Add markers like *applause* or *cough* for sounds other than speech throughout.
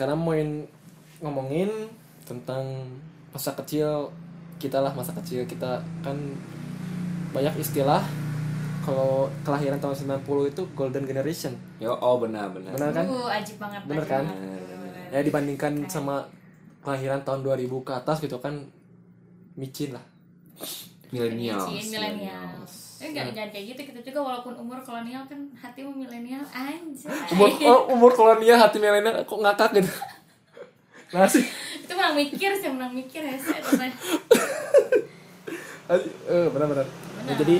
sekarang main ngomongin tentang masa kecil kita lah masa kecil kita kan banyak istilah kalau kelahiran tahun 90 itu golden generation Yo, oh benar benar. benar kan Uh, ajib banget. Bener ajib kan? banget. ya dibandingkan sama kelahiran tahun 2000 ke atas gitu kan micin lah Milenial. Milenial. Eh enggak jangan kayak gitu. Kita juga walaupun umur kolonial kan hatimu milenial. Anjay. umur oh, umur kolonial hati milenial kok ngakak gitu? *laughs* Nah sih. Itu menang mikir sih menang mikir ya saya teman. eh benar-benar ya, jadi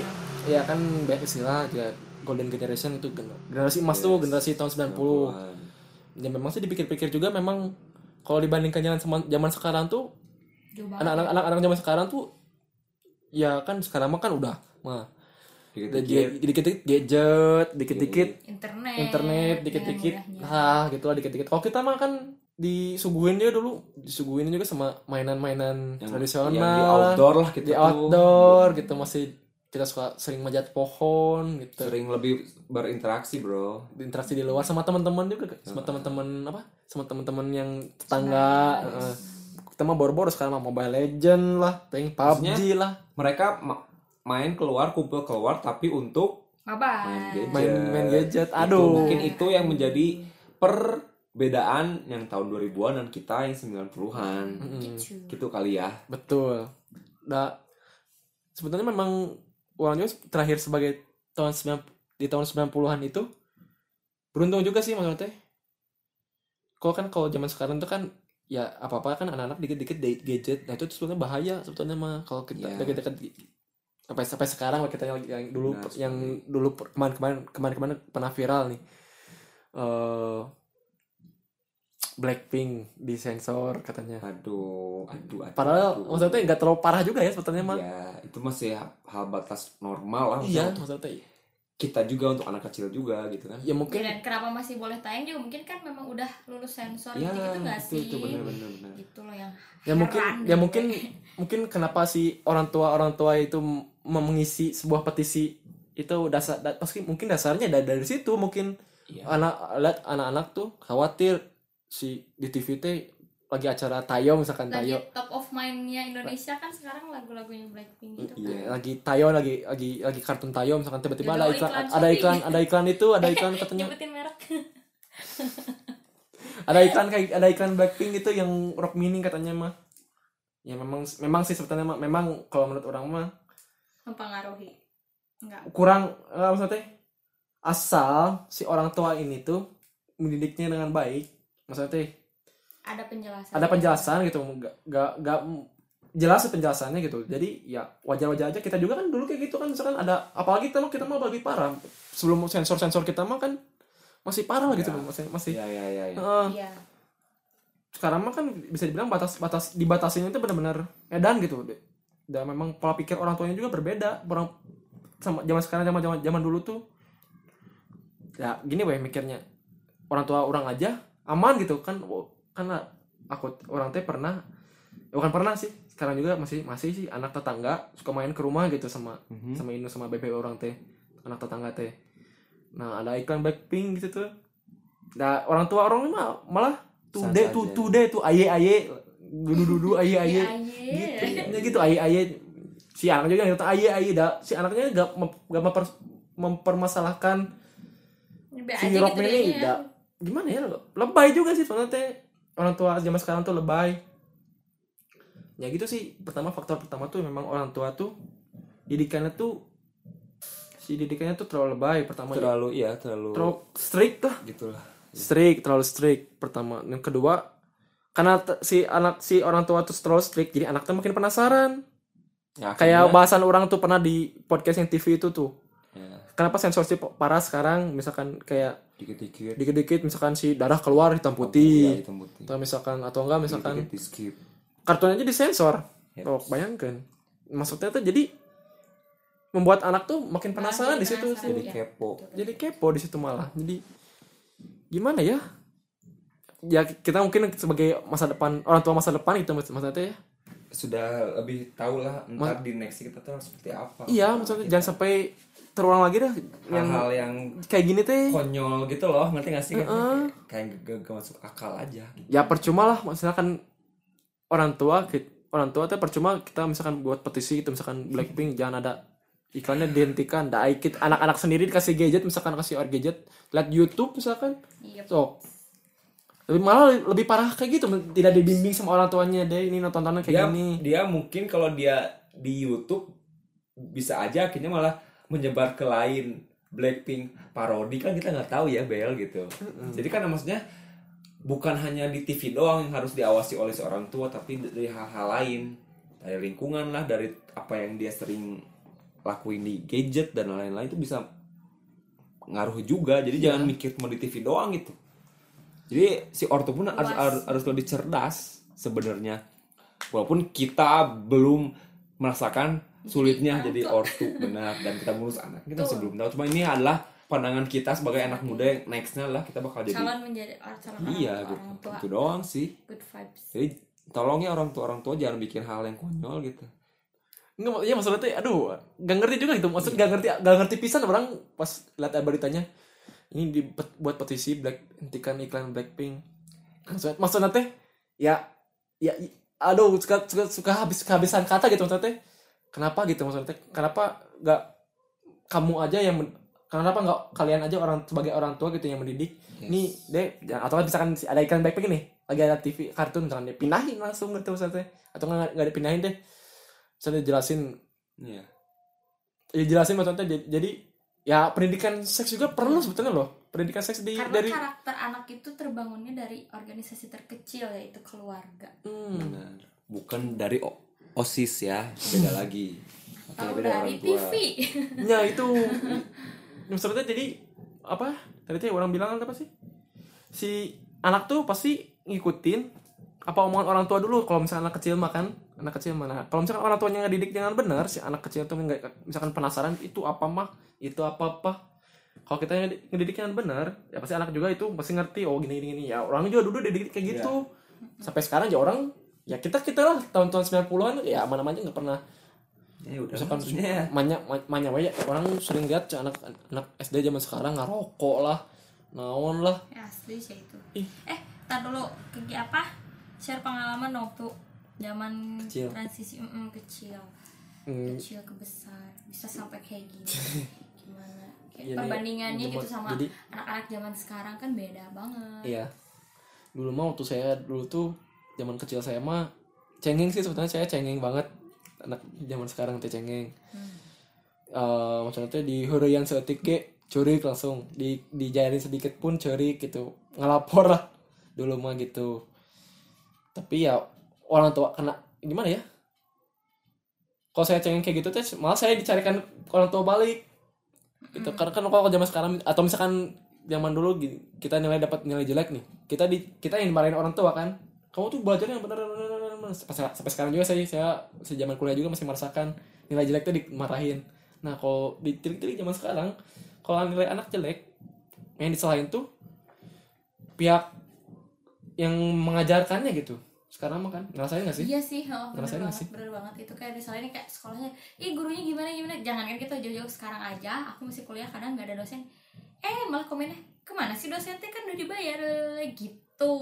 ya kan banyak istilah ya golden generation itu gener- generasi emas tuh generasi tahun 90 ya memang sih dipikir-pikir juga memang kalau dibandingkan zaman sama- zaman sekarang tuh anak-anak anak-anak zaman sekarang tuh ya kan sekarang mah kan udah mah Dikit-dikit. dikit-dikit gadget dikit-dikit internet. internet dikit-dikit dengan mudahnya. nah gitu lah dikit-dikit kalau kita mah kan disuguhin dia dulu disuguhin juga sama mainan-mainan Yang- tradisional yang di outdoor lah kita di tuh. outdoor gitu masih kita suka sering manjat pohon gitu Sering lebih berinteraksi, Bro. interaksi di luar sama teman-teman juga sama teman-teman apa sama teman-teman yang tetangga eh, kita mah boro-boro sekarang mah Mobile Legend lah playing PUBG lah Mereka main keluar, kumpul keluar tapi untuk main Bye-bye. gadget. main main gadget Itu aduh mungkin itu yang menjadi perbedaan yang tahun 2000-an dan kita yang 90-an. Gitu. Gitu kali ya. betul nah sebetulnya memang orangnya terakhir sebagai tahun 9 di tahun 90-an itu beruntung juga sih maksudnya kalau kan kalau zaman sekarang tuh kan ya apa apa kan anak-anak dikit-dikit di gadget nah itu sebetulnya bahaya sebetulnya mah kalau kita Iya. deket-deket sampai sampai sekarang kita yang, yang dulu Benar yang dulu per- kemarin-kemarin kemarin-kemarin pernah viral nih eh Blackpink disensor katanya Aduh, aduh, aduh. padahal aduh. maksudnya nggak terlalu parah juga ya sebetulnya mah Ya, itu masih hal batas normal lah. iya maksudnya Kita juga untuk anak kecil juga gitu kan. ya mungkin Dan kenapa masih boleh tayang juga mungkin kan memang udah lulus sensor Ya, gitu gitu nggak itu, sih? itu benar benar benar. Gitu loh yang ya mungkin ya gitu. mungkin mungkin kenapa sih orang tua orang tua itu mengisi sebuah petisi itu dasar da, pasti mungkin dasarnya dari, dari situ mungkin Iya. anak lihat anak-anak tuh khawatir si di TV teh lagi acara tayo misalkan lagi tayo top of mind-nya Indonesia kan sekarang lagu-lagunya Blackpink gitu kan. Iya. lagi tayo lagi lagi lagi kartun tayo misalkan tiba-tiba ada iklan iklan ada iklan ada iklan itu ada *laughs* iklan katanya merek. *laughs* ada iklan kayak ada iklan Blackpink itu yang rock mini katanya mah ya memang memang sih sebetulnya mah memang kalau menurut orang mah Mempengaruhi. Enggak. kurang eh, maksudnya asal si orang tua ini tuh mendidiknya dengan baik maksudnya Ada penjelasan. ada penjelasan gitu gak, gak, gak jelas penjelasannya gitu jadi ya wajar-wajar aja kita juga kan dulu kayak gitu kan misalkan ada apalagi kita mah kita mah lebih parah sebelum sensor-sensor kita mah kan masih parah lah gitu Ya. masih masih Iya iya iya. iya. Heeh. Iya. sekarang mah kan bisa dibilang batas batas dibatasinya itu benar-benar edan gitu dan memang pola pikir orang tuanya juga berbeda. Orang sama zaman sekarang zaman zaman zaman dulu tuh ya gini weh mikirnya. Orang tua orang aja aman gitu. Kan Oh, karena aku orang teh pernah ya bukan pernah sih. Sekarang juga masih masih sih anak tetangga suka main ke rumah gitu sama Mhm. sama Inu sama bebe orang teh anak tetangga teh. Nah ada iklan Blackpink gitu tuh. Nah orang tua orang mah malah tude Santai tuh aja. tude tuh aye aye. Dudu dudu aye aye Iya. gitu ya gitu aye aye si anaknya juga ngerti aye aye dah. Si anaknya gak gak memper- mempermasalahkan si gitu ini. dianya. gak gimana ya? Lebay juga sih soalnya teh. Orang tua zaman sekarang tuh lebay. Ya gitu sih. Pertama faktor pertama tuh memang orang tua tuh didikannya tuh si didikannya tuh terlalu lebay pertama. Ya. Terlalu iya terlalu terlalu strict lah. gitulah. strict terlalu strict pertama. Yang kedua karena t- si anak si orang tua tuh terlalu strict jadi anak tuh makin penasaran Ya, kayak akhirnya- bahasan orang tuh pernah di podcast yang TV itu tuh ya, kenapa sensorship parah sekarang misalkan kayak dikit-dikit dikit-dikit misalkan si darah keluar hitam Iya, putih hitam putih. atau misalkan atau enggak misalkan Dikit-dikit di skip. kartunya aja disensor Yep. oh bayangkan maksudnya tuh jadi membuat anak tuh makin penasaran di situ penasaran. Jadi kepo. jadi kepo di situ malah jadi gimana ya ya kita mungkin sebagai masa depan orang tua masa depan itu maksudnya ya sudah lebih tahu lah ntar di next kita tuh harus seperti apa. Iya maksudnya jangan sampai terulang lagi dah yang hal-hal yang kayak gini teh. konyol gitu loh ngerti gak sih? Kayak kayak gak, gak masuk akal aja gitu. ya percuma lah. Misalnya kan orang tua orang tua tuh percuma kita misalkan buat petisi gitu misalkan Blackpink jangan ada iklannya dihentikan. Da ikut anak-anak sendiri dikasih gadget misalkan kasih or gadget. Lihat YouTube misalkan. Iya. so lebih malah lebih parah kayak gitu tidak dibimbing sama orang tuanya deh ini nonton-nontonan kayak dia gini. dia mungkin kalau dia di YouTube bisa aja akhirnya malah menyebar ke lain. Blackpink parodi kan kita nggak tahu ya Bel gitu. Jadi kan maksudnya bukan hanya di TV doang yang harus diawasi oleh seorang tua tapi dari hal-hal lain. Dari lingkungan lah dari apa yang dia sering lakuin di gadget dan lain-lain itu bisa ngaruh juga. Jadi jangan mikir cuma di TV doang gitu jadi si ortu pun harus, harus, harus lebih cerdas sebenarnya. Walaupun kita belum merasakan sulitnya jadi ortu benar. Dan kita ngurus anak kita masih belum tahu. Cuma ini adalah pandangan kita sebagai anak muda yang nextnya lah kita bakal jadi calon menjadi orang calon iya orang, tua, gitu. orang tua. Itu doang sih. Good vibes. Jadi tolong ya orang tua orang tua jangan bikin hal yang konyol gitu. Enggak, iya maksudnya tuh, aduh, gak ngerti juga gitu. Maksud gak ngerti, gak ngerti pisan orang pas lihat beritanya. Ini dibuat buat petisi Black hentikan iklan Blackpink. Maksudnya, maksudnya teh, ya, ya, aduh, suka, suka, suka habis kehabisan kata gitu maksudnya teh. Kenapa gitu maksudnya teh? Kenapa gak kamu aja yang men- kenapa nggak kalian aja orang sebagai orang tua gitu yang mendidik nih deh jangan- atau misalkan ada iklan Blackpink nih lagi ada TV kartun misalkan deh pindahin langsung gitu maksudnya teh. atau nggak nggak dipindahin deh misalnya jelasin Iya. ya jelasin maksudnya jadi ya pendidikan seks juga perlu sebetulnya loh. Pendidikan seks di karena dari karakter anak itu terbangunnya dari organisasi terkecil yaitu keluarga. Hmm. benar. Bukan dari o- osis ya beda lagi. Oke, tahu beda dari orang tua. TV *laughs* ya itu. Maksudnya jadi apa? Tadi tuh orang bilang apa sih? Si anak tuh pasti ngikutin apa omongan orang tua dulu. Kalau misalnya anak kecil makan anak kecil mana? Kalau misalkan orang tuanya nggak didik dengan benar si anak kecil tuh nggak misalkan penasaran itu apa mah? Itu apa apa kalau kita ngedi- ngedidik dengan benar ya pasti anak juga itu pasti ngerti oh gini gini, gini. ya orang juga dulu dididik kayak gitu. Sampai sekarang ya orang ya kita kita lah tahun-tahun 90-an ya mana mana nggak pernah ya udah misalkan maksudnya ya. banyak banyak banyak orang sering lihat anak anak SD zaman sekarang ngerokok lah naon lah. Ya, asli sih itu. Ih. eh tar dulu ke apa? Share pengalaman waktu zaman Kecil. transisi mm, kecil. Hmm, kecil ke besar. Bisa sampai kayak gini. *laughs* Gimana? Kayak nih, perbandingannya gitu sama anak-anak zaman sekarang kan beda banget. Iya. Dulu mah waktu saya dulu tuh zaman kecil saya mah cengeng sih sebetulnya saya cengeng banget. Anak zaman sekarang teh cengeng. Hmm. Eh, maksudnya tuh di hurian seetik ge curik langsung. Di dijailin sedikit pun curik gitu. Ngelapor lah. Dulu mah gitu. Tapi ya orang tua kena gimana ya? Kalau saya cengeng kayak gitu teh malah saya dicarikan orang tua balik. Gitu. Karena kan kalau zaman sekarang atau misalkan zaman dulu kita nilai dapat nilai jelek nih. Kita di kita yang dimarahin orang tua kan. Kamu tuh belajarnya yang benar sampai, sampai sekarang juga saya saya sejaman kuliah juga masih merasakan nilai jelek tuh dimarahin. Nah kalau di tilik-tilik zaman sekarang kalau nilai anak jelek yang disalahin tuh pihak yang mengajarkannya gitu sekarang mah kan? Ngerasain gak sih? Iya sih, oh, bener Ngerasain gak banget, sih? bener banget. Itu kayak misalnya nih kayak sekolahnya, ih gurunya gimana gimana, jangan kan kita jauh-jauh sekarang aja, aku masih kuliah kadang nggak ada dosen, eh malah komennya ke mana sih dosennya? Kan udah dibayar. Gitu,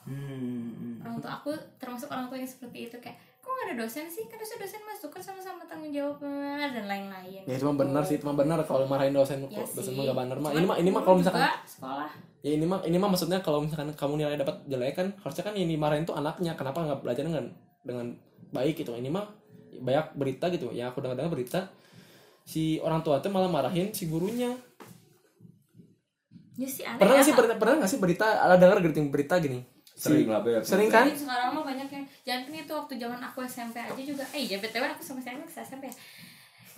Hmm. orang tua aku termasuk orang tua yang seperti itu kayak, kok ada dosen sih, kan dosen dosen masuk kan sama-sama tanggung jawab eh, dan lain-lain. ya cuma benar sih cuma benar kalau marahin dosen Ya dosen mah gak benar. Mah ini mah ini mah kalau misalkan sekolah. Ya ini mah ini mah maksudnya kalau misalkan kamu nilai dapat jelek kan harusnya kan ini marahin tuh anaknya. Kenapa nggak belajar dengan dengan baik gitu? Ini mah banyak berita gitu. Ya aku dengar dengar berita si orang tua tuh malah marahin si gurunya. Ya aneh pernah ya, nggak sih berita pernah nggak sih berita ada dengar berita gini sering lah Beb. sering kan? Sekarang mah banyak yang jangan kan itu waktu zaman aku SMP aja juga. Eh ya btw aku sama SMP ke SMP ya.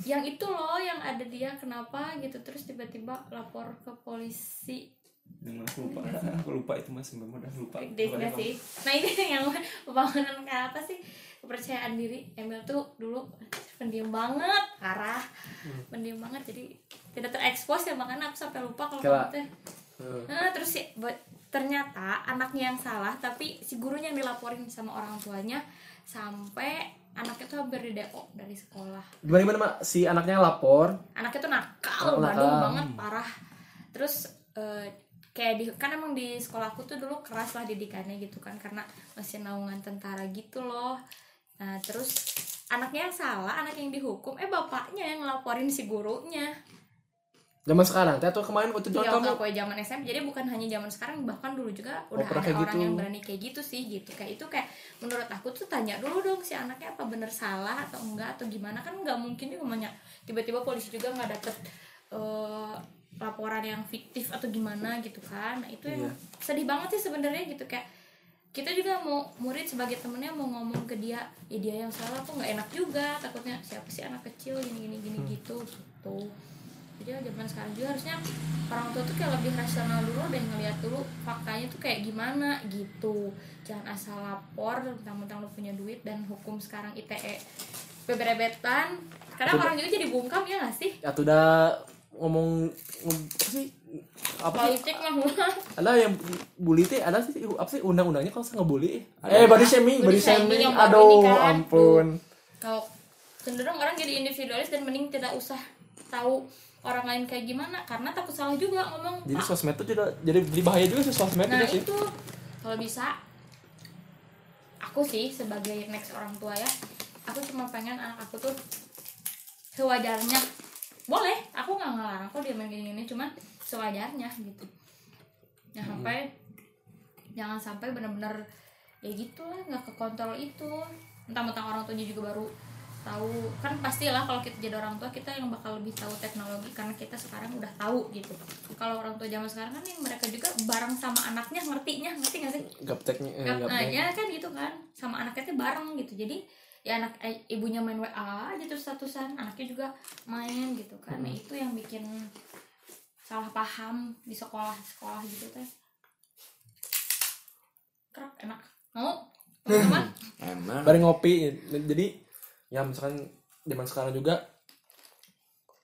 Yang itu loh yang ada dia kenapa gitu. Terus tiba-tiba lapor ke polisi. Yang aku lupa. *laughs* Aku lupa itu mas. Mbak udah lupa. Date sih. Nah ini *laughs* yang pembangunan kayak apa sih. Kepercayaan diri. Emil tuh dulu pendiam banget parah. Pendiam banget jadi tidak terekspos ya makanya aku sampai lupa kalau Kela- kamu teh Hmm. Nah, terus sih buat ternyata anaknya yang salah tapi si gurunya yang dilaporin sama orang tuanya sampai anaknya tuh hampir di DO dari sekolah. Gimana gimana mak? Si anaknya lapor? Anaknya tuh nakal Oh, nakal. banget parah. Terus eh, kayak di kan emang di sekolahku tuh dulu keras lah didikannya gitu kan karena masih naungan tentara gitu loh. Nah terus anaknya yang salah anak yang dihukum eh bapaknya yang ngelaporin si gurunya zaman sekarang teh atau kemarin waktu ya zaman kamu aku zaman SMP jadi bukan hanya zaman sekarang bahkan dulu juga udah pernah ada orang gitu. yang berani kayak gitu sih gitu kayak itu kayak menurut aku tuh tanya dulu dong si anaknya apa bener salah atau enggak atau gimana kan nggak mungkin juga banyak tiba-tiba polisi juga nggak dapet eh, laporan yang fiktif atau gimana gitu kan nah, itu yang Iya. sedih banget sih sebenarnya gitu kayak kita juga mau murid sebagai temennya mau ngomong ke dia ya dia yang salah tuh nggak enak juga takutnya siapa sih anak kecil gini gini gini Hmm. gitu gitu jadi ya zaman sekarang juga harusnya orang tua tuh kayak lebih rasional dulu deh ngeliat dulu faktanya tuh kayak gimana gitu. Jangan asal lapor mentang-mentang lu punya duit dan hukum sekarang ITE beberebetan. Betul. orang juga jadi bungkam ya gak sih? Ya tuh udah ngomong ngom- apa sih? Apa? Politik mah ada yang bully teh ada sih apa sih undang-undangnya kalau saya ngebully eh body shaming Body body shaming. aduh kan. ampun. Kalau cenderung orang jadi individualis dan mending tidak usah tahu orang lain kayak gimana? Karena takut salah juga ngomong. Jadi "Pak, sosmed tuh juga jadi jadi bahaya juga sih sosmed nah juga sih. itu. Kalau bisa aku sih sebagai next orang tua ya aku cuma pengen anak aku tuh sewajarnya. Boleh aku nggak ngelarang kok dia main gini gini cuman sewajarnya gitu. Ya sampai jangan sampai benar-benar ya gitu lah nggak kekontrol itu. Mentang-mentang orang tuanya juga baru tahu. Kan pastilah kalau kita jadi orang tua kita yang bakal lebih tahu teknologi karena kita sekarang udah tahu gitu. Kalau orang tua zaman sekarang kan nih mereka juga bareng sama anaknya ngertinya ngerti gak sih? Gapteknya eh, Gap- nah, ya kan gitu kan. Sama anaknya tuh bareng gitu. Jadi ya anak eh, ibunya main WA aja terus statusan anaknya juga main gitu kan. Nah itu yang bikin salah paham di sekolah sekolah gitu teh. Kerak enak. Mau? Teman Emang. bareng ngopi. Jadi ya misalkan zaman sekarang juga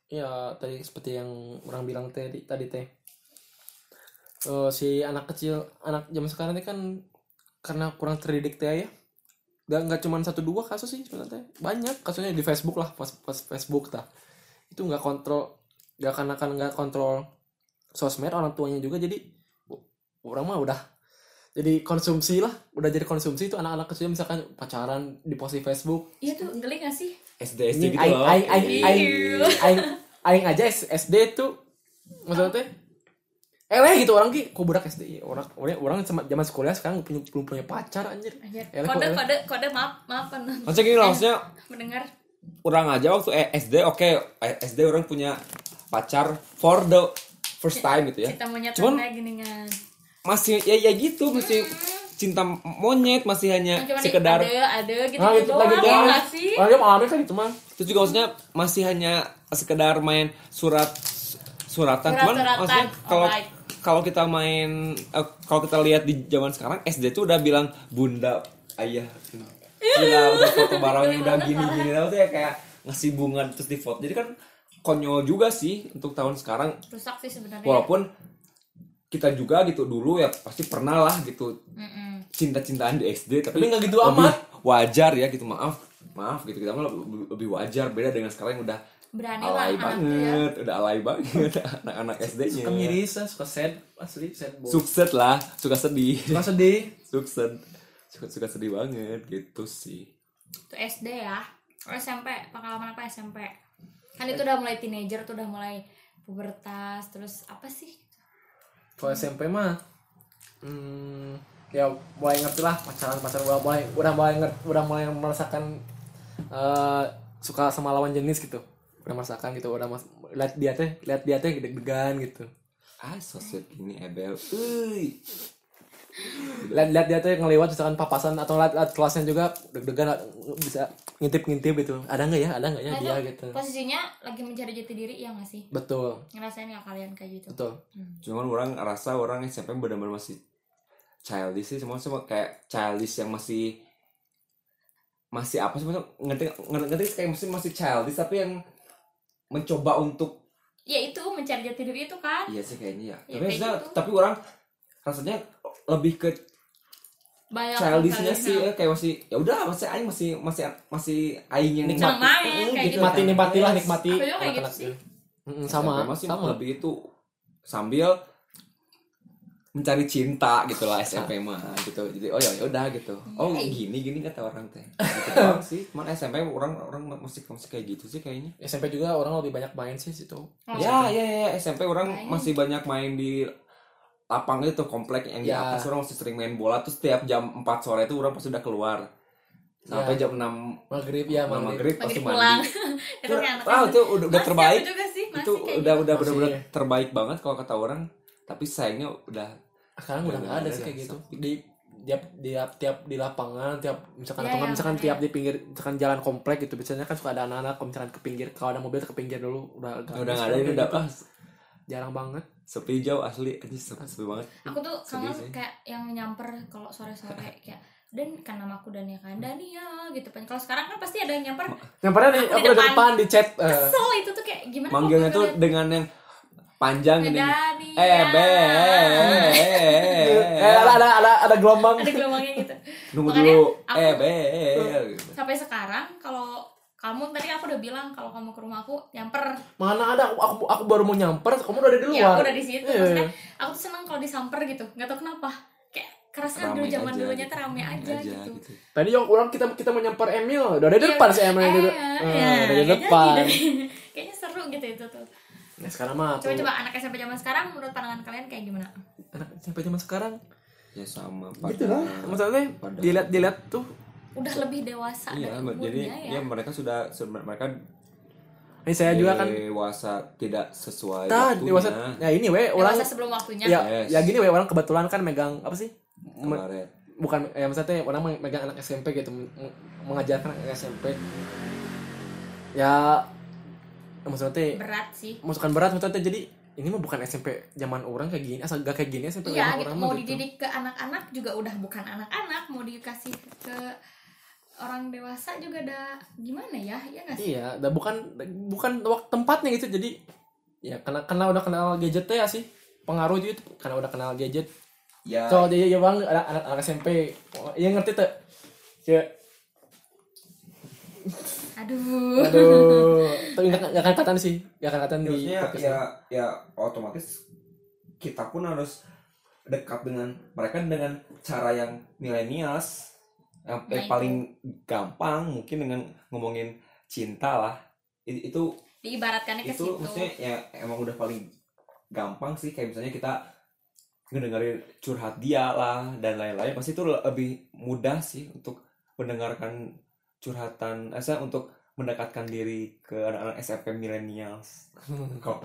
ya tadi seperti yang orang bilang tadi tadi teh. Eh, si anak kecil anak zaman sekarang ini kan karena kurang terdidik teh ya. Nggak nggak cuma satu dua kasus sih sebenarnya banyak kasusnya di Facebook lah pas pas Facebook tah. Itu nggak kontrol nggak karena kan nggak kontrol sosmed orang tuanya juga jadi orang mah udah jadi konsumsi lah udah jadi konsumsi itu anak-anak kecil misalkan pacaran di post di Facebook iya tuh geli gak sih SD SD gitu aing, loh. aing, aing, aing, Iya. aing, aing aja S- SD tuh maksudnya teh eleh gitu orang ki kok budak SD orang orang orang sama zaman sekolah sekarang punya belum punya pacar anjir Anjir. Eleh, kok kode eleh? kode kode maaf maaf pen- Maksudnya gini loh, maksudnya mendengar orang aja waktu eh, SD oke eh, SD orang punya pacar for the first time gitu ya. kita Cuman- kayak gini kan Masih ya ya gitu masih cinta monyet masih hanya Cuma di- sekedar ada ada gitu nah, gitu doang lagi ya doang orang dia kan gitu mah terus juga maksudnya masih hanya sekedar main surat suratan. Cuman Surat-suratan, maksudnya kalau kalau kita main eh, kalau kita lihat di zaman sekarang SD tuh udah bilang bunda ayah Gila, udah foto barangnya udah gini gini lah tuh ya kayak ngasih bunga terus di foto. Jadi kan konyol juga sih untuk tahun sekarang. Rusak sih sebenarnya. Walaupun kita juga gitu dulu ya pasti pernah lah gitu. Mm-mm. cinta-cintaan di SD tapi, nggak gitu lebih amat. wajar ya gitu maaf maaf gitu. Kita mah lebih, lebih wajar beda dengan sekarang yang udah berani lah alay tuh ya. banget udah alay banget. *laughs* Anak-anak SD-nya suka miris lah, suka sad asli sad boy. Sukses lah suka sedih. Suka *laughs* sedih? Sukses suka suka sedih banget gitu sih. Itu SD ya. Oh, SMP pengalaman apa SMP kan itu udah mulai teenager tuh udah mulai pubertas terus apa sih kalau SMP mah hmm, ya mulai ngerti lah pacaran pacaran udah mulai udah mulai ngerti udah mulai merasakan eh, suka sama lawan jenis gitu. Udah merasakan gitu udah mas lihat dia teh lihat dia teh deg-degan gitu. Ah sosmed ini ebel Uy. Lihat lihat dia tuh ngelewat misalkan papasan atau lihat, lihat kelasnya juga deg-degan bisa ngintip-ngintip gitu. Ada nggak ya? Ada nggak ya Nah, dia itu gitu? posisinya lagi mencari jati diri ya nggak sih? Betul. Ngerasain nggak kalian kayak gitu? Betul. Cuman orang rasa orang SMP benar-benar masih childish sih cuma cuma kayak childish yang masih masih apa sih maksudnya ngerti ngerti, ngerti kayak masih masih childish tapi yang mencoba untuk ya itu mencari jati diri itu kan. Iya sih kayaknya ya. Ya, tapi kayak gitu. tapi orang rasanya lebih ke banyak childishnya sih eh, kayak masih ya udah masih aing masih masih masih aing yang Seneng main, kayak gitu. nikmati nikmati lah nikmati gitu sama masih sama. lebih itu sambil mencari cinta gitu lah SMP mah gitu. Jadi oh ya ya udah gitu. Oh Yay. gini gini kata orang teh. Gitu sih. Cuman SMP orang orang masih masih kayak gitu sih kayaknya. SMP juga orang lebih banyak main sih situ. Oh, ya ya ya SMP orang masih banyak main di lapang itu komplek yang di Ya. atas orang masih sering main bola terus setiap jam 4 sore itu orang pasti udah keluar sampai Ya. jam 6 maghrib ya malam maghrib maghrib pasti Maghrib pulang. mandi itu *laughs* ah udah, terbaik juga sih, masih itu udah gitu. udah Masih. benar-benar terbaik banget kalau kata orang tapi sayangnya udah sekarang udah nggak ada sih kayak gitu di tiap di tiap di lapangan tiap misalkan Iya, atau nggak iya, misalkan tiap di pinggir misalkan jalan komplek gitu biasanya kan suka ada anak-anak kalau misalkan ke pinggir kalau ada mobil ke pinggir dulu udah udah nggak ada ini udah gitu. pas jarang banget sepi jauh asli. Aja sepi, sepi banget. Aku tuh kangen kayak yang nyamper kalau sore-sore *laughs* kayak dan kan nama aku Dania kan? Dania gitu. Kan kalau sekarang kan pasti ada yang nyamper. Pernah nih Aku di udah depan. depan di chat eh, kesel itu tuh kayak gimana manggilnya tuh dengan yang panjang Dania. Eh be eh, *laughs* ada ada ada ada gelombang. Ada gelombangnya gitu. Nunggu dulu. eh be gitu. sampai sekarang kalau kamu tadi aku udah bilang kalau kamu ke rumah aku nyamper. Mana ada aku, aku aku baru mau nyamper kamu udah ada di ya luar. aku udah di situ. Iya. maksudnya aku tuh seneng kalau disamper gitu. Nggak tau kenapa. Kayak kerasa dulu zaman aja dulunya gitu. tuh rame aja, Aja gitu. gitu. tadi yang orang kita kita mau nyamper Emil udah ada di Iya, depan si Emil itu eh, ya, udah di depan. jadi *laughs* kayaknya seru gitu itu tuh. Nah sekarang mah tuh. Coba coba anak SMP zaman sekarang menurut pandangan kalian kayak gimana? Anak sampai zaman sekarang? Ya sama gitu lah. maksudnya pada- dilihat dilihat tuh udah lebih dewasa iya dari jadi ya. ya mereka sudah mereka ini saya juga kan dewasa tidak sesuai Nah, waktunya. dewasa ya ini we orang dewasa sebelum waktunya. ya Yes. ya gini we orang kebetulan kan megang apa sih? Me- kemarin. bukan ya maksudnya orang me- megang anak SMP gitu meng- mengajarkan anak SMP ya maksudnya berat sih. masukan berat maksudnya jadi ini mah bukan SMP zaman orang kayak gini asal gak kayak gini SMP Iya zaman gitu. orang mau gitu. dididik ke anak-anak juga udah bukan anak-anak mau dikasih ke orang dewasa juga ada gimana ya? Ya nggak sih? Iya dan bukan bukan waktu tempatnya gitu. Jadi ya karena karena udah kenal gadgetnya ya sih. Pengaruh juga itu karena udah kenal gadget. Ya. So jadi ya bang ada anak anak SMP iya ngerti tuh. Ya aduh. Aduh. *laughs* Tapi nggak nggak akan kelihatan sih. Nggak akan kelihatan di podcast ya ya otomatis kita pun harus dekat dengan mereka dengan cara yang milenials Nah, yang itu. paling gampang mungkin dengan ngomongin cinta lah I- itu diibaratkannya ke itu situ. maksudnya ya emang udah paling gampang sih kayak misalnya kita ngedengerin curhat dia lah dan lain-lain pasti itu lebih mudah sih untuk mendengarkan curhatan eh, saya untuk mendekatkan diri ke anak-anak SMP millennials. *laughs* Kalau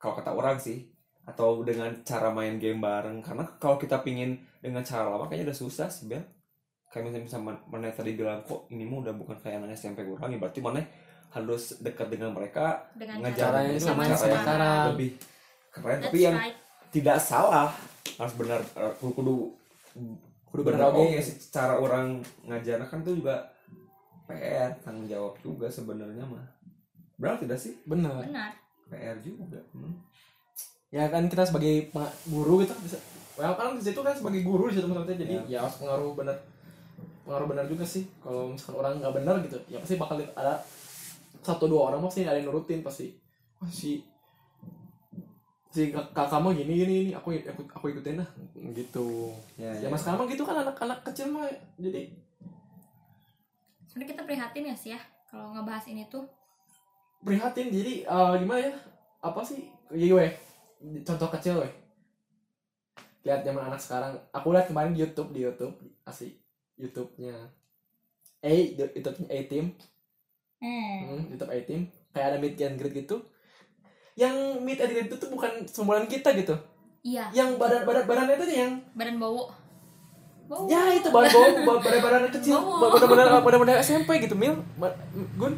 kalau kata orang sih atau dengan cara main game bareng karena kalau kita pingin dengan cara lama kayaknya udah susah sih Bel kayak misalnya bisa man- mana tadi bilang kok ini mah udah bukan kayak anak SMP orang ya berarti mana harus dekat dengan mereka dengan ngejar Caranya itu sama cara yang yang sekarang. lebih keren. That's tapi yang right. tidak salah harus benar eh, kudu kudu Kudu benar oke sih cara orang ngajar kan itu juga PR tanggung jawab juga sebenarnya mah. Benar tidak sih? Benar. Benar. PR juga hmm. ya kan kita sebagai guru gitu bisa well kan di situ kan sebagai guru di situ maksudnya jadi ya harus pengaruh benar pengaruh benar juga sih. Kalau misalkan orang nggak benar gitu ya pasti bakal ada satu dua orang pasti ada yang nurutin pasti. Si si kak kak kamu gini gini gini aku aku aku ikutin lah. Gitu. Ya, ya mas sekarang mah gitu kan anak-anak kecil mah jadi sebenarnya kita prihatin ya sih ya kalau ngebahas ini tuh? Prihatin jadi eh, gimana ya apa sih ya weh contoh kecil weh. Lihat zaman anak sekarang aku lihat kemarin di YouTube di YouTube asli YouTube-nya. A YouTube-nya A Team. Hmm. hmm, YouTube A Team. Kayak ada meet and greet gitu. Yang meet and greet itu tuh bukan seumuran kita gitu. Iya. Yang badan badan badannya itu yang badan bau bau ya itu badan bau *laughs* badan badan kecil. Badan badan badan badan SMP gitu mil. Gun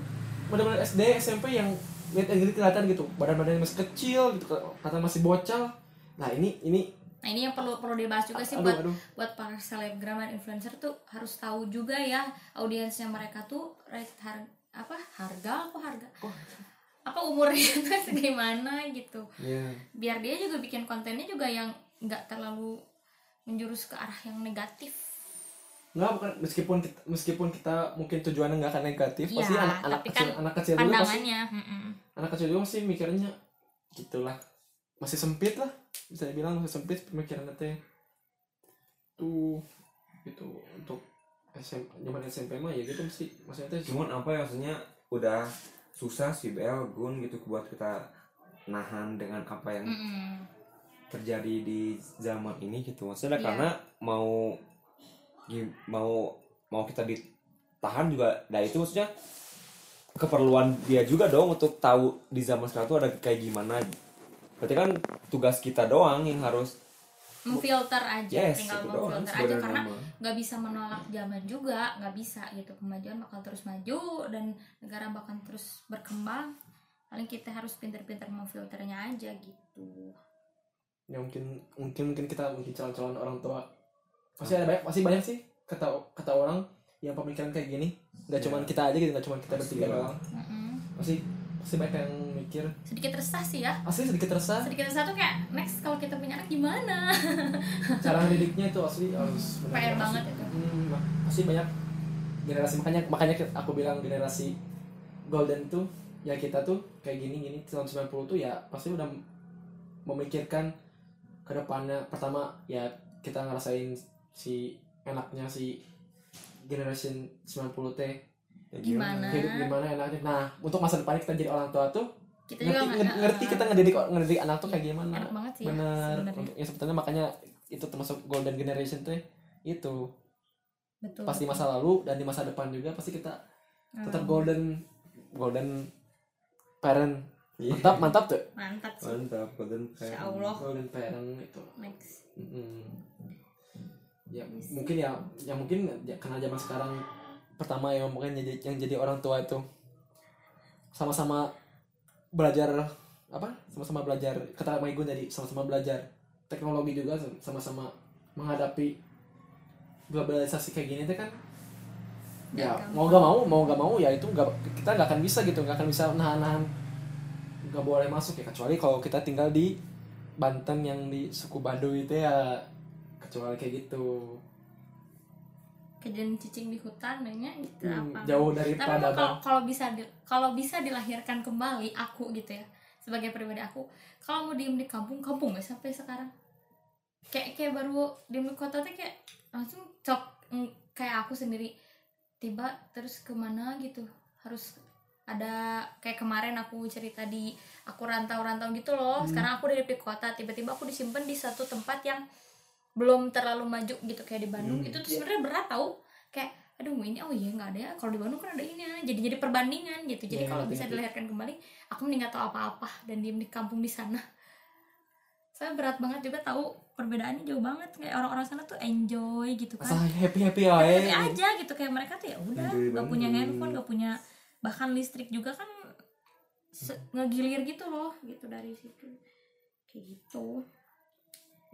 badan badan SD SMP yang meet and greet kelihatan gitu. Badan badannya masih kecil gitu kata masih bocah. Nah ini ini nah ini yang perlu perlu dibahas juga sih aduh buat aduh. buat para selebgram dan influencer tuh harus tahu juga ya audiensnya mereka tuh rate har apa harga apa harga? Oh. apa umurnya *laughs* tuh segimana gitu. Ya biar dia juga bikin kontennya juga yang nggak terlalu menjurus ke arah yang negatif. Nggak bukan meskipun kita meskipun kita mungkin tujuannya nggak akan negatif Iya, pasti anak anak tapi kecil kan anak kecil juga pasti pandangannya mm-mm. anak kecil juga masih mikirnya gitulah masih sempit lah bisa dibilang masih sempit pemikirannya teh tuh gitu untuk SM zaman SMP mah ya gitu sih maksudnya teh cuman apa ya maksudnya udah susah sih Bel Gun gitu buat kita nahan dengan apa yang Mm-mm. terjadi di zaman ini gitu maksudnya Iya. karena mau mau mau kita ditahan juga nah itu maksudnya keperluan dia juga dong untuk tahu di zaman sekarang tuh ada kayak gimana berarti kan tugas kita doang yang harus memfilter aja yes tinggal memfilter aja karena nggak bisa menolak zaman juga nggak bisa gitu. Kemajuan bakal terus maju dan negara bakal terus berkembang. Paling kita harus pinter-pinter memfilternya aja gitu. Ya mungkin mungkin mungkin kita mungkin calon-calon orang tua. Pasti ada banyak pasti banyak sih kata kata orang yang pemikiran kayak gini. Nggak Iya. cuman kita aja gitu nggak cuman kita bertiga doang. Mm-mm. pasti pasti banyak yang mikir. Sedikit resah sih ya. Asli sedikit resah. Sedikit resah tuh kayak next kalau kita punya anak gimana? *laughs* Cara ngedidiknya itu asli harus PR benar-benar banget asli. itu. Hmm, banyak generasi makanya makanya aku bilang generasi golden tuh ya kita tuh kayak gini gini tahun 90 tuh ya pasti udah memikirkan ke depannya. Pertama ya kita ngerasain si enaknya si generation 90 teh. Ya Gimana? hidup gimana enaknya. Nah untuk masa depannya kita jadi orang tua tuh kita ngerti, juga nggak- ngerti, ngerti kita ngedidik ngedidik anak tuh kayak gimana. enak banget sih ya bener. ya sebetulnya makanya itu termasuk golden generation tuh itu. Betul pas di masa lalu dan di masa depan juga pasti kita tetap Hmm. golden golden parent. Iya. mantap mantap tuh. Mantap sih. Mantap golden Insya parent. Allah golden parent itu. Next. Ya mungkin ya ya mungkin ya, karena zaman sekarang pertama ya mungkin jadi yang jadi orang tua itu. Sama-sama belajar apa sama-sama belajar kata Maigun tadi sama-sama belajar teknologi juga sama-sama menghadapi globalisasi kayak gini tuh kan ya mau gak mau mau gak mau ya itu nggak kita nggak akan bisa gitu nggak akan bisa nahan-nahan nggak boleh masuk ya kecuali kalau kita tinggal di Banten yang di suku Baduy itu ya kecuali kayak gitu kejadian cicing di hutan nanya gitu Hmm, apa? jauh tapi daripada emang kalau kalau bisa di- kalau bisa dilahirkan kembali aku gitu ya sebagai pribadi aku kalau mau diem di kampung kampung nggak sampai sekarang. Kayak kayak baru diem di kota tuh kayak langsung cok mm, kayak aku sendiri tiba terus ke mana gitu harus ada kayak kemarin aku cerita di aku rantau-rantau gitu loh sekarang aku dari di kota tiba-tiba aku disimpan di satu tempat yang belum terlalu maju gitu kayak di Bandung. Hmm. itu tuh sebenarnya berat tau. Kayak aduh ini oh iya nggak ada ya. Kalau di Bandung kan ada ini ya. jadi jadi perbandingan gitu. Jadi Iya, kalau ngerti, bisa ngerti. dilahirkan kembali aku mending nggak tahu apa-apa dan diem di kampung di sana. Saya berat banget juga tahu perbedaannya jauh banget. Kayak orang-orang sana tuh enjoy gitu kan. Asal happy happy aja Happy aja. gitu. Kayak mereka tuh ya udah nggak punya handphone nggak punya bahkan listrik juga kan ngegilir gitu loh gitu dari situ. Kayak gitu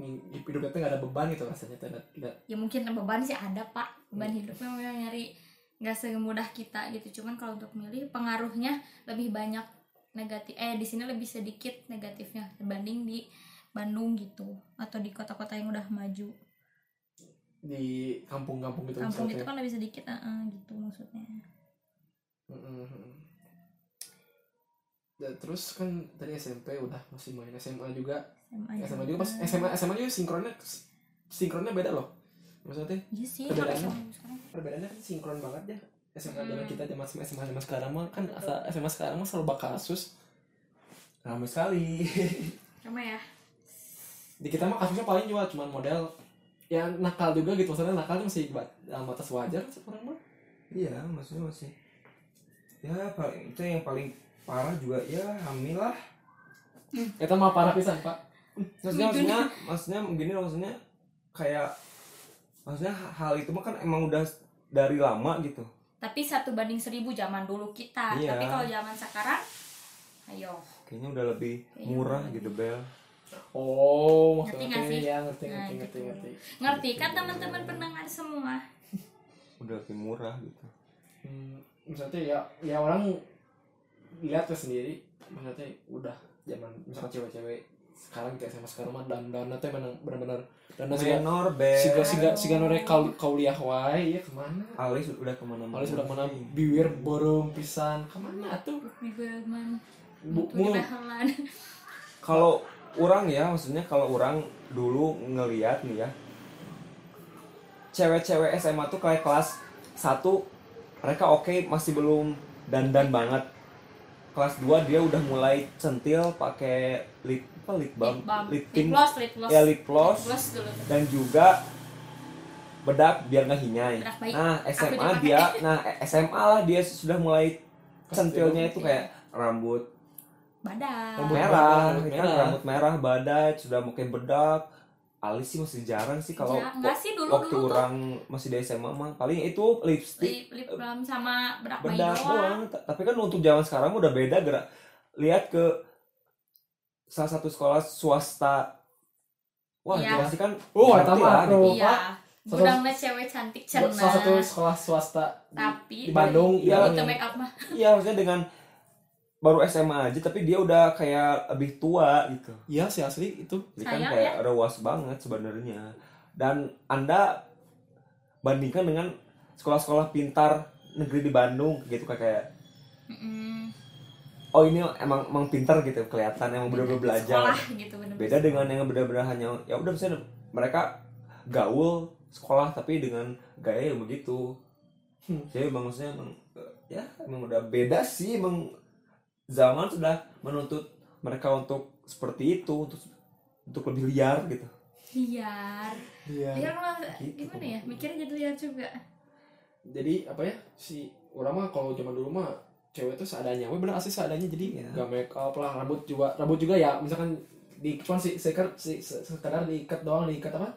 hidupnya tuh nggak ada beban gitu rasanya tuh nggak ya mungkin beban sih ada pak. Beban hidupnya memang nyari nggak semudah kita gitu. Cuman kalau untuk milih pengaruhnya lebih banyak negatif eh di sini lebih sedikit negatifnya dibanding di Bandung gitu atau di kota-kota yang udah maju. Di kampung-kampung gitu kampung itu kan lebih sedikit ah, ah, gitu maksudnya. Mm-mm. Dan terus kan dari SMP udah masih main SMA juga SMA, SMA juga. pas SMA SMA juga sinkronnya sinkronnya beda loh. Maksudnya iya sih Perbedaannya? perbedaannya kan sinkron banget ya. SMA Hmm. zaman kita zaman SMA SMA sekarang mah kan asa SMA sekarang mah selalu kasus. Ramai sekali. *laughs* Sama ya? Di kita mah kasusnya paling juga cuman model ya nakal juga gitu. Maksudnya nakal tuh masih bat- dalam batas wajar sekarang mah. Iya maksudnya masih. Ya paling itu yang paling parah juga ya hamil lah. Kita mah parah pisan pak maksudnya maksudnya maksudnya begini loh, maksudnya kayak maksudnya hal itu mah kan emang udah dari lama gitu. Tapi satu banding seribu zaman dulu kita. Iya. tapi kalau zaman sekarang ayo. Kayaknya udah lebih Kayaknya murah gitu Bel. Oh Ngerti nggak sih? ya ngerti Nah, ngerti ngerti gitu. ngerti ngerti kan teman-teman pendengar semua? Udah lebih murah gitu. Hmm, maksudnya ya ya orang lihat ke sendiri. Maksudnya udah zaman misalkan cewek-cewek sekarang kayak sama sekarang mah dan dana teh memang benar-benar siga menor be siga siga siga nore kau kauliah wae ya ke mana? Alis udah ke mana-mana Alis udah mana? Bibir borong pisan ke mana tuh? Bu, mu- Behelan *laughs* kalau orang ya maksudnya kalau orang dulu ngeliat nih ya cewek-cewek SMA tuh kayak kelas 1 mereka oke masih belum dandan banget. Kelas 2 dia udah mulai centil pakai lip apa lip balm? Lip balm. Lip lip tint. gloss lip gloss. Ya lip gloss. Lip gloss dulu. Tuh. dan juga bedak biar nggak hinyai. Nah SMA dia nah SMA lah dia sudah mulai centilnya itu kayak rambut badak Rambut merah, rambut ya kan, merah. rambut merah, badai, sudah pakai bedak. Alis sih masih jarang sih kalau sih dulu waktu dulu tuh. orang masih di SMA mah. Paling itu lipstick, lip lip balm sama bedak bedak doang. doang. Ta- Tapi kan untuk zaman sekarang udah beda gerak. Lihat ke salah satu sekolah swasta. Wah, Iya. pasti kan Oh, ngerti eta mah lah, pro. gitu. iya Salah- gudangnya cewek cantik cenah salah satu sekolah swasta di, tapi di Bandung Iya, yang itu make up mah *laughs* Iya, maksudnya dengan baru SMA aja tapi dia udah kayak lebih tua gitu. iya sih asli itu Jadi kan kayak rewas banget sebenarnya. Dan Anda bandingkan dengan sekolah-sekolah pintar negeri di Bandung gitu kayak. Oh ini emang emang pintar gitu kelihatan emang bener-bener belajar. sekolah gitu bener Beda dengan yang bener-bener hanya ya udah misalnya mereka gaul sekolah tapi dengan gaya yang begitu. Hmm. Jadi emang maksudnya emang ya emang udah beda sih emang zaman sudah menuntut mereka untuk seperti itu untuk untuk lebih liar gitu. liar iya liar mah Gitu. gimana ya mikirnya jadi liar juga jadi apa ya si orang mah kalau zaman dulu mah cewek tuh seadanya. We bener asli seadanya? Jadi Iya. nggak make up lah rambut juga rambut juga ya. Misalkan di cuma si seker si se- sekadar diikat doang diikat apa?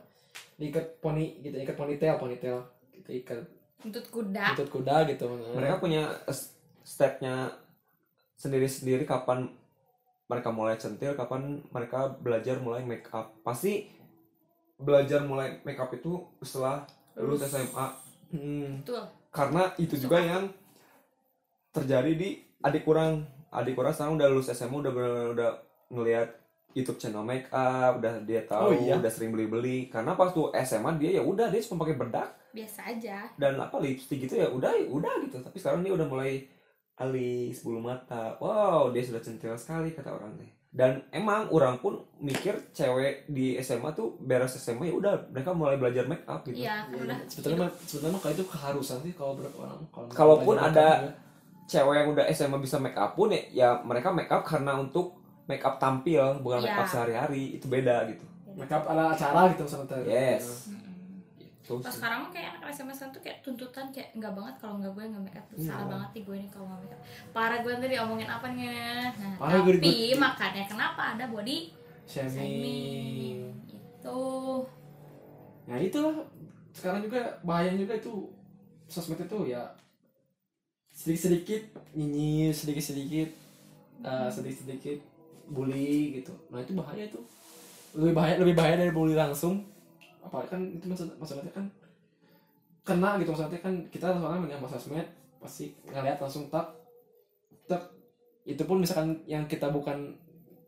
Diikat poni gitu ikat ponytail ponytail. Gitu ikat. Untuk kuda. Lutut kuda gitu mereka punya stepnya sendiri-sendiri kapan mereka mulai centil kapan mereka belajar mulai make up. Pasti belajar mulai make up itu setelah lulus SMA hmm. betul. Karena itu juga yang terjadi di adik kurang. Adik kurang sekarang udah lulus SMA udah bener- udah ngelihat YouTube channel make up udah dia tahu Oh, iya? udah sering beli-beli. Karena pas tuh SMA dia ya udah dia cuma pakai bedak. Biasa aja. Dan apa lipstick gitu ya udah ya udah gitu. Tapi sekarang dia udah mulai alis bulu mata. Wow dia sudah centil sekali kata orang teh dan emang orang pun mikir cewek di SMA tuh beres SMA ya udah mereka mulai belajar make up gitu. Iya karena udah sebetulnya mah sebetulnya mah kalau itu keharusan sih kalau berapa orang kalau Kalaupun ada-. Cewek yang udah SMA bisa make up pun ya, ya mereka make up karena untuk make up tampil bukan make up Iya. sehari-hari itu beda gitu. Make up ala acara gitu sama teh Yes. Tuh pas sekarang mah kayak anak SMA sekarang tuh kayak tuntutan kayak enggak banget kalau enggak gue enggak make up. Iya. salah banget nih gue nih kalau enggak make up. Parah gue tadi omongin apa nih? Nah Parah gue- tapi gue- makanya kenapa ada body shaming. itu Nah itulah. Sekarang juga bahayanya juga itu. Sosmed itu ya sedikit sedikit nyinyir sedikit sedikit sedikit sedikit bully gitu. Nah itu bahaya itu lebih bahaya lebih bahaya dari bully langsung. Apalagi kan itu maksud maksudnya kan kena gitu maksudnya kan kita soalnya megang sosmed pasti ngeliat langsung tak tak. Itu pun misalkan yang kita bukan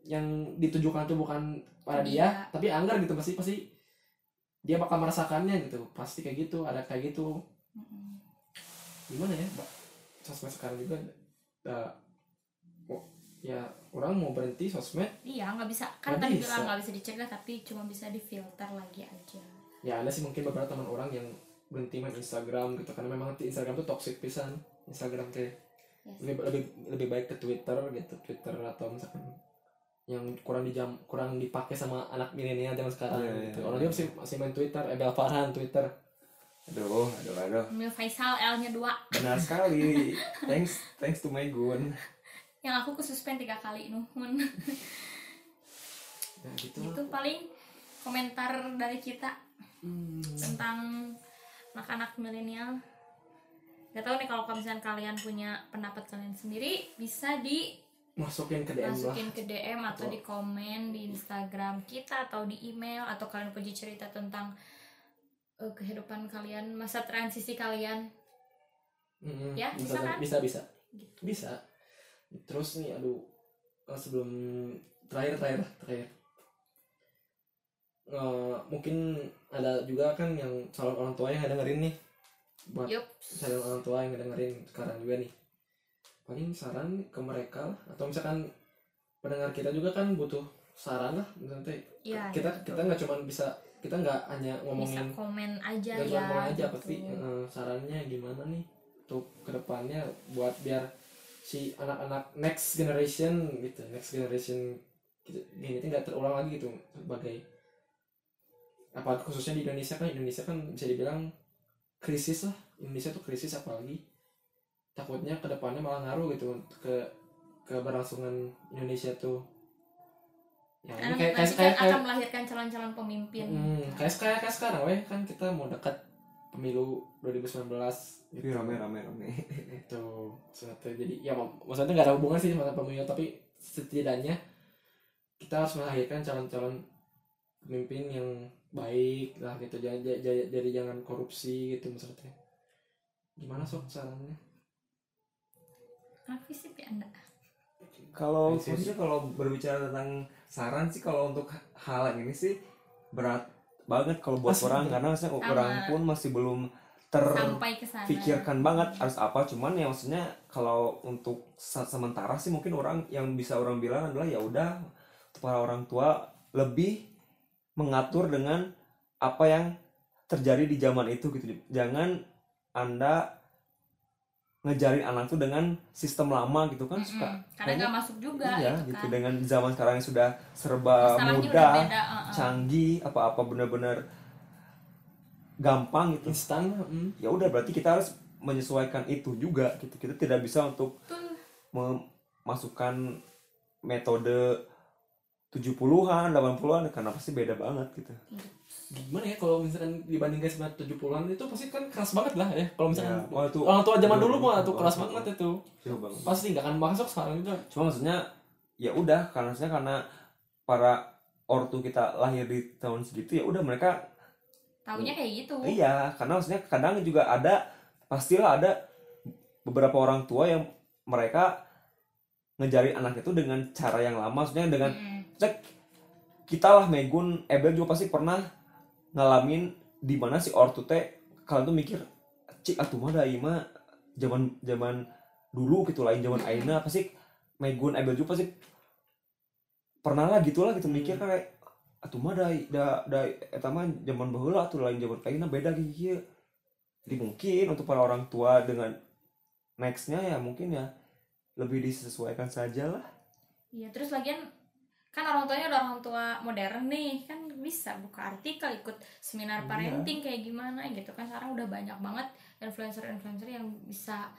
yang ditujukan itu bukan pada dia, Dia. tapi anggar gitu pasti pasti dia bakal merasakannya gitu. Pasti kayak gitu ada kayak gitu. Gimana ya? Mbak sosmed sekarang juga uh, oh, ya orang mau berhenti sosmed iya nggak bisa kan Nggak tadi bisa. bilang nggak bisa dicegah tapi cuma bisa difilter lagi aja ya ada sih mungkin beberapa teman orang yang berhenti main Instagram gitu karena memang di Instagram tuh toxic pisan Instagram teh Yes. lebih lebih lebih baik ke Twitter gitu Twitter atau misalkan yang kurang dijam kurang dipakai sama anak milenial zaman sekarang Iya, iya, gitu. iya. Orang dia masih masih main Twitter, Farhan Twitter. Aduh aduh aduh Mil Faisal L nya dua benar sekali *laughs* thanks thanks to my gun yang aku kesuspend tiga kali nuhun Ya gitu. itu paling komentar dari kita Hmm. tentang anak-anak milenial Gak tau nih kalau misalnya kalian punya pendapat kalian sendiri bisa Masukin ke DM lah. dimasukin ke DM atau Betul. di komen di Instagram kita atau di email atau kalian punya cerita tentang eh, kehidupan kalian masa transisi kalian Mm-mm. Ya, bisa bisa kan? bisa bisa. Gitu. Bisa. Terus nih aduh sebelum terakhir terakhir terakhir eh, mungkin ada juga kan yang calon orang tua yang dengerin nih buat Yup. calon orang tua yang dengerin sekarang juga nih paling saran ke mereka lah. atau misalkan pendengar kita juga kan butuh saran lah teh. ya kita ya, kita nggak cuman bisa kita nggak hanya bisa ngomongin komen aja ya ngomong aja gitu. pasti eh, sarannya gimana nih untuk ke depannya buat biar si anak-anak next generation gitu next generation gitu, gini tuh nggak terulang lagi gitu sebagai apa khususnya di Indonesia kan Indonesia kan bisa dibilang krisis lah Indonesia tuh krisis apalagi takutnya ke depannya malah ngaruh gitu ke keberlangsungan Indonesia tuh ya karena ini kayak kayak nanti kayak, kan kayak akan melahirkan calon-calon pemimpin. Hmm, kayak kayak kayak sekarang weh. Kan kita mau dekat pemilu 2019 gitu. Tapi rame rame rame. *laughs* itu maksudnya jadi ya mak- maksudnya nggak ada hubungan sih sama pemilu tapi setidaknya kita harus melahirkan calon-calon pemimpin yang baik lah gitu. Jadi, jadi, jadi jangan korupsi gitu maksudnya. Gimana sok sarannya? Apa sih ya anda. Kalau maksudnya kalau berbicara tentang saran sih kalau untuk hal yang ini sih berat banget kalau buat Asli, orang. karena maksudnya Sama. orang pun masih belum sampai ke sana. terpikirkan banget harus apa. Cuman ya maksudnya kalau untuk saat sementara sih mungkin orang yang bisa orang bilang adalah ya udah para orang tua lebih mengatur dengan apa yang terjadi di zaman itu gitu. Jangan anda ngejarin anak tuh dengan sistem lama gitu kan Mm-mm. suka karena nggak masuk juga iya gitu gitu kan dengan zaman sekarang yang sudah serba masalahnya mudah beda uh-uh. canggih apa-apa bener-bener gampang gitu instan hmm. ya udah berarti kita harus menyesuaikan itu juga gitu kita tidak bisa untuk Betul. memasukkan metode 70-an, 80-an karena pasti beda banget gitu. gimana ya kalau misalkan dibandingkan sama 70-an itu pasti kan keras banget lah ya kalau misalkan Ya, wah, itu orang tua zaman dulu mah tuh keras banget itu Jauh banget. pasti nggak akan masuk sekarang juga Cuma maksudnya ya udah karena maksudnya karena para ortu kita lahir di tahun segitu ya udah mereka taunya kayak gitu iya karena maksudnya kadang juga ada pastilah ada beberapa orang tua yang mereka ngejarin anak itu dengan cara yang lama maksudnya dengan Mm-mm. Cek kita lah Megun Ebel juga pasti pernah ngalamin di mana si ortu teh kalian tuh mikir cik atuh mah da mah zaman zaman dulu gitu lain zaman aina pasti Megun Ebel juga pasti pernah lah gitulah gitu mikir kayak atuh mah da da da eta mah zaman baheula atuh lain zaman aina beda gitu. Jadi mungkin untuk para orang tua dengan nextnya ya mungkin ya lebih disesuaikan saja lah. Iya, terus lagian kan orang tuanya udah orang tua modern nih, kan bisa buka artikel, ikut seminar Iya. parenting kayak gimana gitu kan. Sekarang udah banyak banget influencer-influencer yang bisa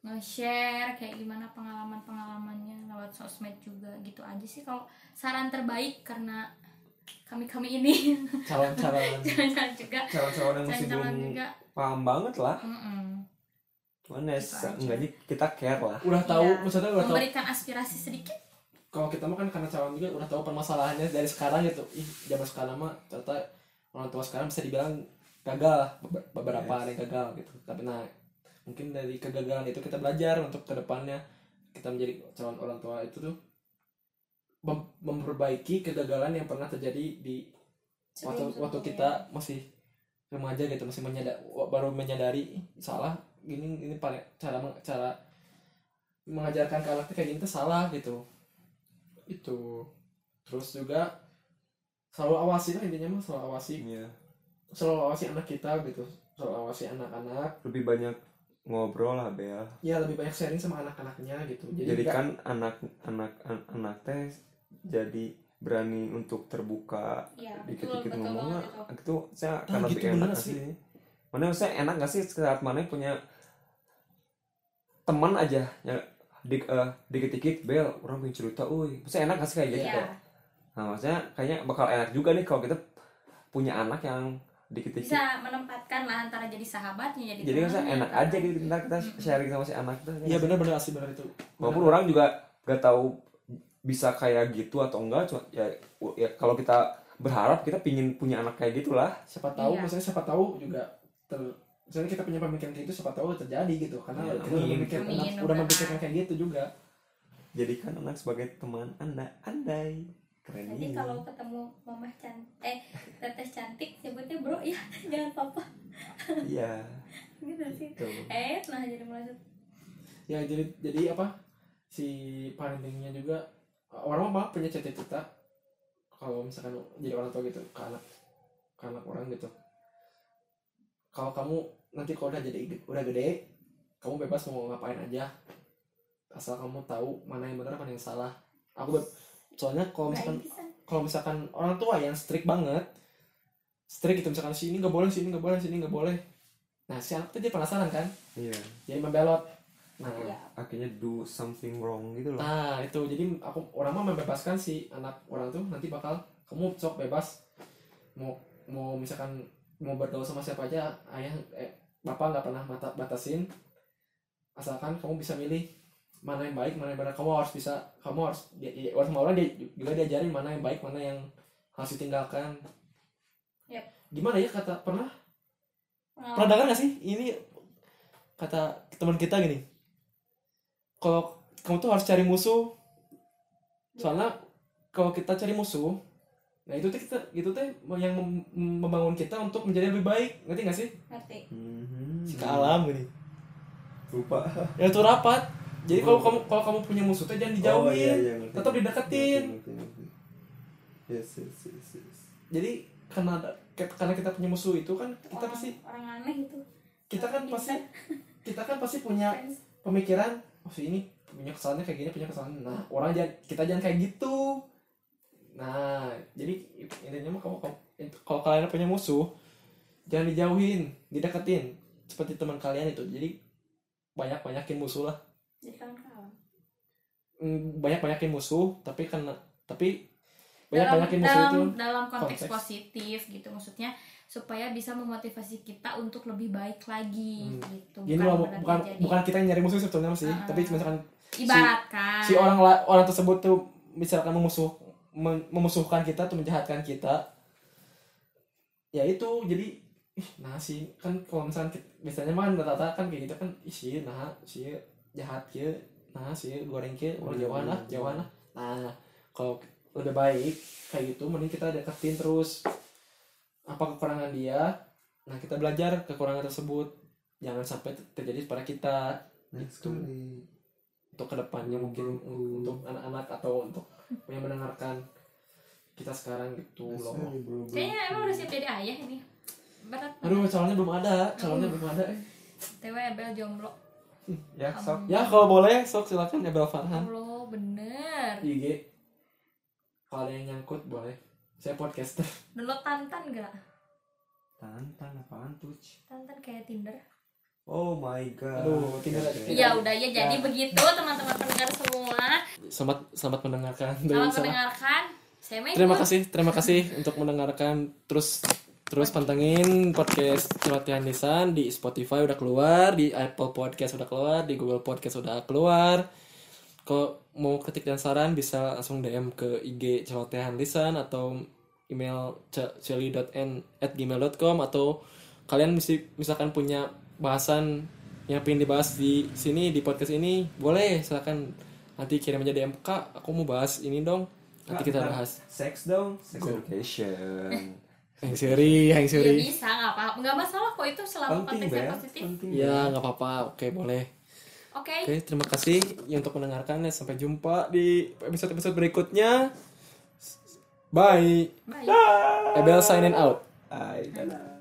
nge-share kayak gimana pengalaman-pengalamannya lewat sosmed juga gitu aja sih. Kalau saran terbaik karena kami-kami ini. *laughs* Calon-calon. Jangan juga. Calon-calon yang masih belum juga. paham banget lah. Mm-mm. cuman ya Gitu enggaknya kita care lah. Udah tahu Iya. maksudnya udah tahu. Memberikan aspirasi sedikit kalau kita mah kan karena calon juga udah tahu permasalahannya dari sekarang gitu. Ih zaman sekarang mah ternyata orang tua sekarang bisa dibilang gagal beberapa ada yang gagal gitu. Tapi nah mungkin dari kegagalan itu kita belajar untuk ke depannya kita menjadi calon orang tua itu tuh mem- memperbaiki kegagalan yang pernah terjadi di waktu waktu kita masih remaja gitu masih menyadari baru menyadari "Ih, salah gini ini paling cara cara mengajarkan ke anak tuh kayak gini tuh salah gitu itu. Terus juga selalu awasi lah intinya mah selalu awasi. Iya. selalu awasi anak kita gitu selalu awasi anak-anak. Lebih banyak ngobrol lah Bel. Ya lebih banyak sharing sama anak-anaknya gitu. Jadi, jadi kan anak anak an- anak teh jadi berani untuk terbuka ya betul dikit-dikit betul ngomong itu. Itu saya akan Ah, lebih gitu enak sih. sih? Mana saya enak gak sih saat mana punya teman aja ya dik eh, dikit-dikit bel orang punya cerita uy saya enak gak sih kayak gitu? Iya. kayak nah maksudnya kayaknya bakal enak juga nih kalau kita punya anak yang dikit-dikit. Bisa menempatkan lah antara jadi sahabatnya jadi jadi maksudnya temannya, enak kan. aja gitu kita kita sharing sama si anak tuh iya benar-benar asli benar itu. Walaupun orang juga gak tahu bisa kayak gitu atau enggak cuma ya, ya kalau kita berharap kita pingin punya anak kayak gitulah. Siapa tahu Iya. maksudnya siapa tahu juga ter misalnya kita punya pemikiran kayak gitu siapa tahu terjadi gitu. Karena kita udah memikirkan Amin, udah memikirkan kayak gitu juga. Jadikan anak sebagai teman anda. Andai. Keren Jadi ini. kalau ketemu mama cantik, eh teteh cantik sebutnya bro ya, *laughs* jangan papa. iya. *laughs* Gitu sih. tuh Eh, nah jadi melanjut. ya jadi jadi apa? Si parentingnya juga orang mah punya cita-cita. Kalau misalkan jadi orang tua gitu ke anak ke anak orang gitu kalau kamu nanti kalau udah jadi udah gede kamu bebas mau ngapain aja. Asal kamu tahu mana yang benar mana yang salah. Aku be- soalnya kalau misalkan kalau misalkan orang tua yang strict banget strict gitu misalkan si ini nggak boleh si ini nggak boleh si ini nggak boleh. Nah si anak tuh dia penasaran kan? Iya. Jadi membelot. Nah Iya. akhirnya do something wrong gitu loh. Nah itu. Jadi aku orang mah membebaskan si anak orang tuh nanti bakal kamu sok bebas. Mau mau misalkan mau bergaul sama siapa aja ayah eh, bapak nggak pernah mata batasin. Asalkan kamu bisa milih mana yang baik mana yang benar. Kamu harus bisa kamu harus dia, dia, orang sama orang dia juga diajarin mana yang baik mana yang harus ditinggalkan. Yap. gimana ya kata pernah? Pengalaman. pernah dengar gak sih? Ini kata teman kita gini. Kalau kamu tuh harus cari musuh soalnya kalau kita cari musuh nah itu tuh kita itu tuh yang mem- membangun kita untuk menjadi lebih baik. Ngerti gak sih? Ngerti. Mhm. si ke alam gini lupa. *laughs* Ya itu rapat. Jadi kalau kamu kalau kamu punya musuh tuh jangan dijauhin. Oh, iya, iya, ngerti. tetap dideketin. Ngerti, ngerti, ngerti. yes yes yes yes. Jadi karena karena kita punya musuh itu kan kita orang, pasti orang aneh itu. kita kan pasti *laughs* kita kan pasti punya pemikiran oh si ini punya kesalahannya kayak gini punya kesalahan. Nah orang jangan kita jangan kayak gitu nah jadi intinya mah kalau kalau- kalau kalian punya musuh jangan dijauhin dideketin seperti teman kalian itu jadi banyak banyakin musuh lah Jadi kawan-kawan. banyak banyakin musuh tapi karena tapi banyak dalam, banyakin musuh dalam, itu dalam konteks, konteks. positif gitu maksudnya supaya bisa memotivasi kita untuk lebih baik lagi Hmm. gitu gini loh berarti bukan jadi- bukan kita yang nyari musuh sebetulnya sih Ah. tapi misalkan ibaratkan si orang la- orang tersebut tuh misalkan memusuh mem- memusuhkan kita tuh menjahatkan kita ya itu. Jadi ih nah sih kan kalau misalkan kita, biasanya mah kan rata-rata kan kayak gitu kan ih sih nah sih jahat ya nah sih goreng ke orang jauhan lah jauhan lah. Nah kalau lebih baik kayak gitu mending kita deketin terus. Apa kekurangan dia? Nah kita belajar kekurangan tersebut. Jangan sampai ter- terjadi pada kita. Next Itu. kali. untuk ke depannya mungkin untuk anak-anak atau untuk yang mendengarkan kita sekarang gitu loh. kayaknya emang udah siap jadi ayah ini. Berat aduh calonnya belum ada calonnya belum ada eh. TW Ebel jomblo. Ya sok. Ya kalau boleh sok silakan Ebel Farhan. Allah bener. IG kalau ada yang nyangkut boleh. Saya podcaster. Dan lo tantan gak tantan apaan tuh tantan kayak Tinder oh my god Aduh. Tidak. Iya udah ya jadi Ya. begitu teman-teman pendengar semua selamat selamat mendengarkan dari selamat sana. mendengarkan saya terima kasih terima kasih untuk mendengarkan terus terus pantengin podcast celotehan lisan di Spotify udah keluar di Apple Podcast udah keluar di Google Podcast udah keluar kalau mau kritik dan saran bisa langsung DM ke IG celotehan lisan atau email celi.n at gmail.com atau kalian misi, misalkan punya bahasan yang pengen dibahas di sini di podcast ini boleh silakan nanti kirim aja DM kak aku mau bahas ini dong nanti kita bahas sex dong sex education yang seri yang ya seri bisa nggak apa nggak masalah kok itu selama penting konteksnya positif penting ya nggak apa-apa oke boleh oke oke terima kasih ya untuk mendengarkan ya sampai jumpa di episode episode berikutnya bye bye Ebel signing out Bye. dadah